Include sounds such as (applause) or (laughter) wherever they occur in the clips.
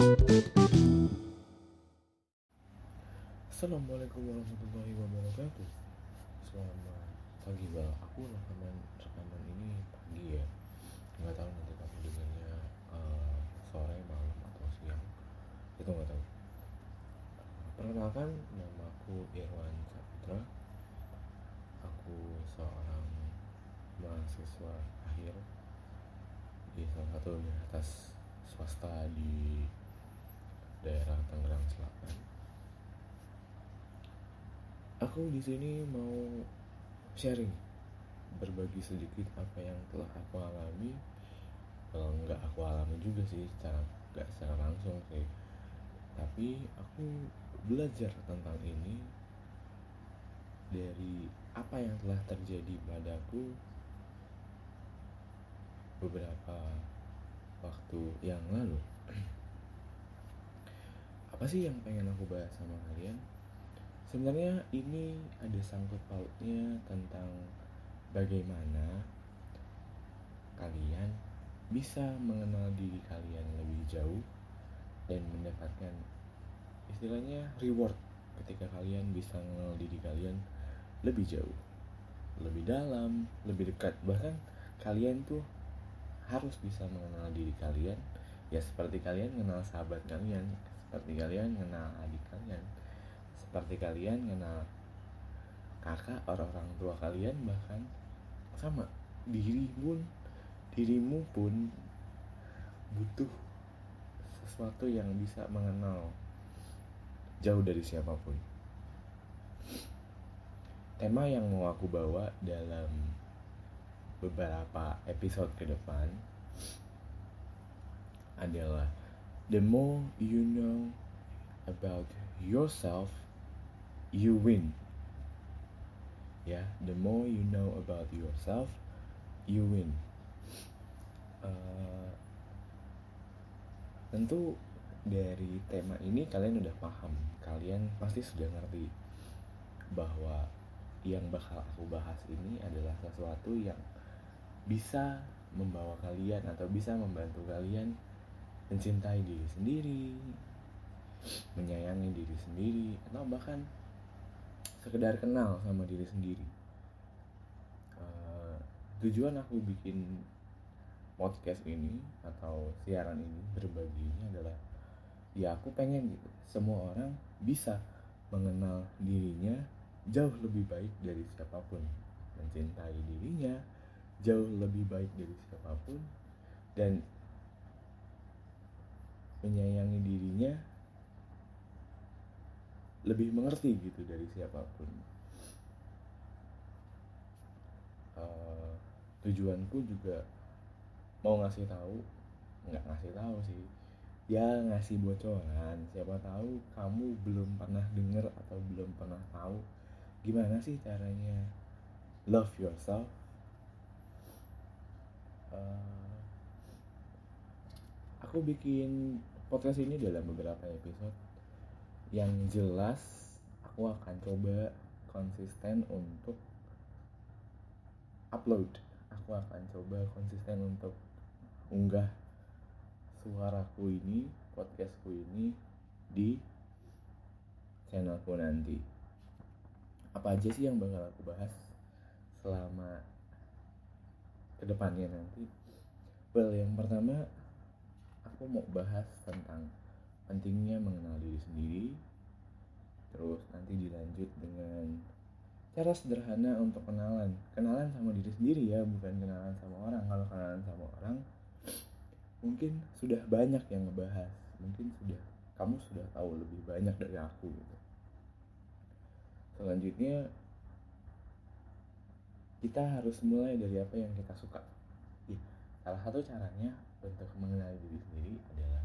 Assalamualaikum warahmatullahi wabarakatuh. Selamat pagi bang Aku rekaman rekaman ini pagi ya. Nggak tahu nanti kamu dengarnya uh, sore malam atau siang. Itu nggak tahu. Perkenalkan nama aku Irwan Saputra aku seorang mahasiswa akhir di salah satu universitas swasta di daerah Tangerang Selatan. Aku di sini mau sharing berbagi sedikit apa yang telah aku alami. Kalau nggak aku alami juga sih secara nggak secara langsung sih. Tapi aku belajar tentang ini dari apa yang telah terjadi padaku beberapa waktu yang lalu apa sih yang pengen aku bahas sama kalian? Sebenarnya ini ada sangkut pautnya tentang bagaimana kalian bisa mengenal diri kalian lebih jauh dan mendapatkan istilahnya reward ketika kalian bisa mengenal diri kalian lebih jauh lebih dalam lebih dekat. Bahkan kalian tuh harus bisa mengenal diri kalian. Ya seperti kalian mengenal sahabat kalian seperti kalian mengenal adik kalian. Seperti kalian mengenal kakak orang-orang tua kalian bahkan. Sama diri pun dirimu pun butuh sesuatu yang bisa mengenal jauh dari siapa pun. Tema yang mau aku bawa dalam beberapa episode ke depan adalah the more you know about yourself you win. Ya the more you know about yourself you win. Uh, tentu dari tema ini kalian udah paham. Kalian pasti sudah ngerti bahwa yang bakal aku bahas ini adalah sesuatu yang bisa membawa kalian atau bisa membantu kalian mencintai diri sendiri menyayangi diri sendiri atau bahkan sekedar kenal sama diri sendiri. Uh, tujuan aku bikin podcast ini atau siaran ini berbagi ini adalah ya aku pengen gitu semua orang bisa mengenal dirinya jauh lebih baik dari siapa pun. Mencintai dirinya jauh lebih baik dari siapa pun. Dan menyayangi dirinya lebih mengerti gitu dari siapa pun. Uh, tujuanku juga mau ngasih tahu nggak ngasih tahu sih. Ya ngasih bocoran. Siapa tahu kamu belum pernah denger atau belum pernah tahu gimana sih caranya love yourself. Uh, aku bikin podcast ini dalam beberapa episode. Yang jelas aku akan coba konsisten untuk upload. Aku akan coba konsisten untuk unggah suaraku ini podcastku ini di channelku nanti. Apa aja sih yang bakal aku bahas selama ke depannya nanti? Well yang pertama aku mau bahas tentang pentingnya mengenal diri sendiri. Terus nanti dilanjut dengan cara sederhana untuk kenalan. Kenalan sama diri sendiri ya bukan kenalan sama orang. Kalau kenalan sama orang mungkin sudah banyak yang ngebahas. Mungkin sudah kamu sudah tahu lebih banyak dari aku gitu. Selanjutnya kita harus mulai dari apa yang kita suka salah satu caranya untuk mengenal diri sendiri adalah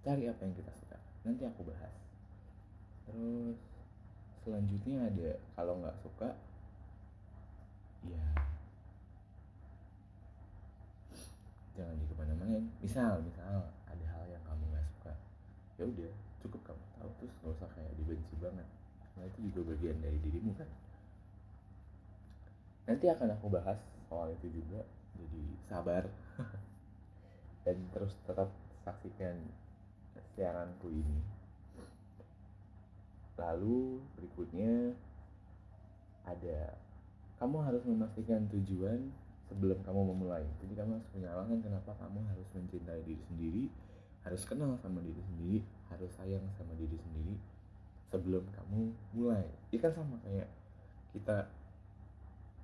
cari apa yang kita suka. Nanti aku bahas. Terus selanjutnya ada kalau nggak suka ya jangan di ke mana-mana misal misal ada hal yang kamu nggak suka ya udah cukup kamu tahu terus nggak usah kayak dibenci banget. Karena itu juga bagian dari dirimu kan? Nanti akan aku bahas soal itu juga jadi sabar. (laughs) Dan terus tetap saksikan siaranku ini. Lalu berikutnya ada kamu harus memastikan tujuan sebelum kamu memulai. Jadi kamu harus punya alasan kenapa kamu harus mencintai diri sendiri harus kenal sama diri sendiri harus sayang sama diri sendiri sebelum kamu mulai. Ini kan sama kayak kita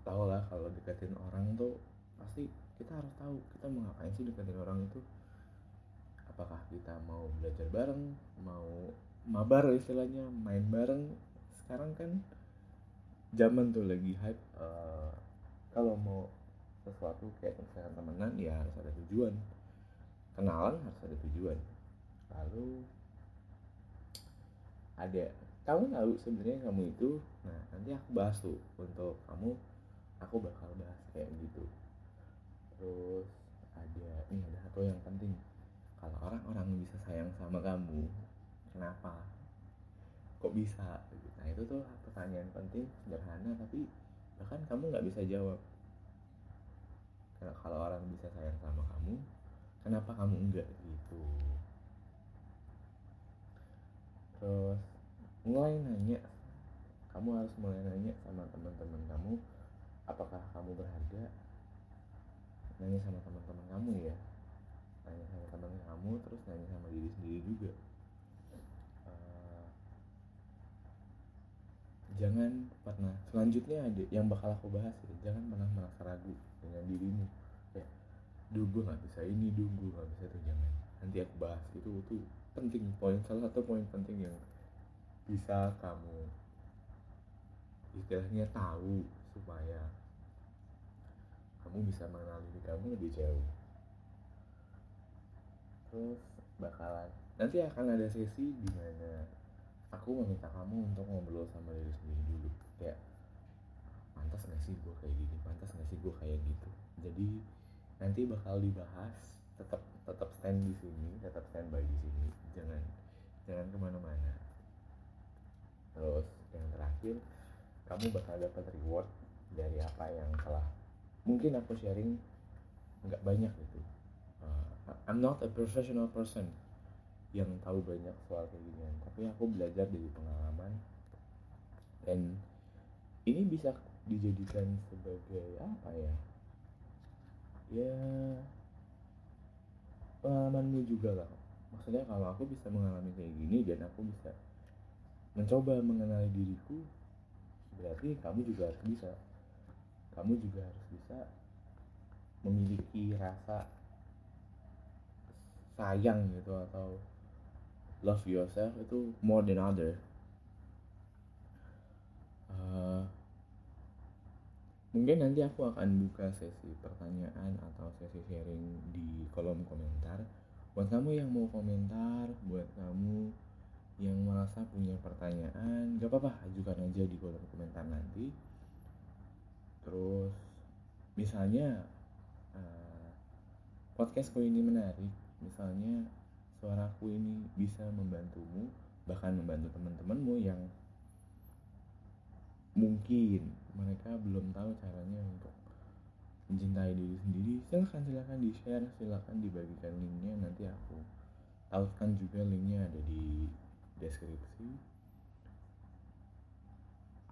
tahu lah kalau deketin orang tuh pasti kita harus tahu kita mau ngapain sih deketin orang itu. Apakah kita mau belajar bareng mau mabar istilahnya main bareng. Sekarang kan zaman tuh lagi hype uh, kalau mau sesuatu kayak misalkan temenan ya harus ada tujuan. Kenalan harus ada tujuan. Lalu ada kamu tahu sebenarnya kamu itu nah nanti aku bahas tuh untuk kamu aku bakal bahas kayak gitu terus ada ini ada satu yang penting. Kalau orang-orang bisa sayang sama kamu kenapa? Kok bisa? Nah itu tuh pertanyaan penting sederhana tapi bahkan kamu nggak bisa jawab. Karena kalau orang bisa sayang sama kamu kenapa kamu enggak gitu? Terus mulai nanya. Kamu harus mulai nanya sama teman-teman kamu apakah kamu berharga nanya sama teman-teman kamu ya. Nanya sama teman kamu terus nanya sama diri sendiri juga. Uh, jangan pernah selanjutnya ada yang bakal aku bahas ya jangan pernah merasa ragu dengan dirimu. Ya duh gue nggak bisa ini duh gue nggak bisa tuh jangan. Nanti aku bahas itu itu penting poin salah satu poin penting yang bisa kamu istilahnya tahu supaya kamu bisa mengenal diri kamu lebih jauh. Terus bakalan nanti akan ada sesi di mana aku meminta kamu untuk ngobrol sama diri sendiri dulu. Kayak pantas gak sih gue kayak gini? Pantas gak sih gue kayak gitu? Jadi nanti bakal dibahas tetap tetap stand di sini tetap standby di sini. Jangan jangan ke mana-mana. Terus yang terakhir kamu bakal dapat reward dari apa yang telah mungkin aku sharing nggak banyak gitu. Uh, I'm not a professional person yang tahu banyak soal kayak ginian tapi aku belajar dari pengalaman. Dan ini bisa dijadikan sebagai apa ya? Ya pengalamanmu juga lah. Maksudnya kalau aku bisa mengalami kayak gini dan aku bisa mencoba mengenali diriku berarti kamu juga harus bisa kamu juga harus bisa memiliki rasa sayang gitu atau love yourself itu more than other. Uh, mungkin nanti aku akan buka sesi pertanyaan atau sesi sharing di kolom komentar. Buat kamu yang mau komentar buat kamu yang merasa punya pertanyaan gak apa-apa ajukan aja di kolom komentar nanti terus misalnya uh, podcastku ini menarik. Misalnya suaraku ini bisa membantumu bahkan membantu teman-temanmu yang mungkin mereka belum tahu caranya untuk mencintai diri sendiri. Silahkan silahkan di share silahkan dibagikan linknya. Nanti aku tahukan juga linknya ada di deskripsi.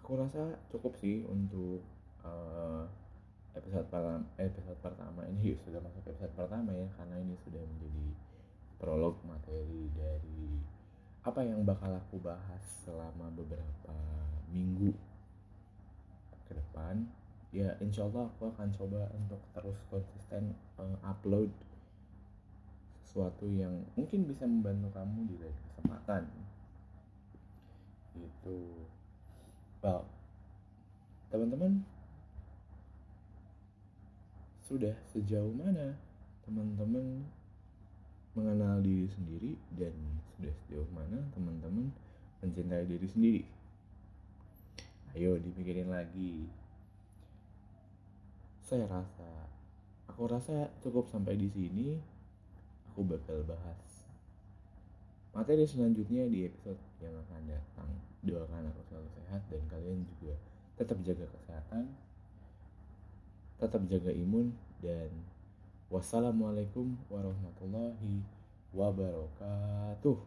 Aku rasa cukup sih untuk episode pertama episode pertama. Ini sudah masuk episode pertama ya karena ini sudah menjadi prolog materi dari apa yang bakal aku bahas selama beberapa minggu ke depan. Ya insya Allah aku akan coba untuk terus konsisten uh, upload sesuatu yang mungkin bisa membantu kamu di lain kesempatan. Itu well teman-teman sudah sejauh mana teman-teman mengenal diri sendiri dan sudah sejauh mana teman-teman mencintai diri sendiri? Ayo dipikirin lagi. Saya rasa aku rasa cukup sampai di sini. Aku bakal bahas materi selanjutnya di episode yang akan datang. Doakan aku selalu sehat dan kalian juga tetap jaga kesehatan tetap jaga imun dan wassalamualaikum warahmatullahi wabarakatuh.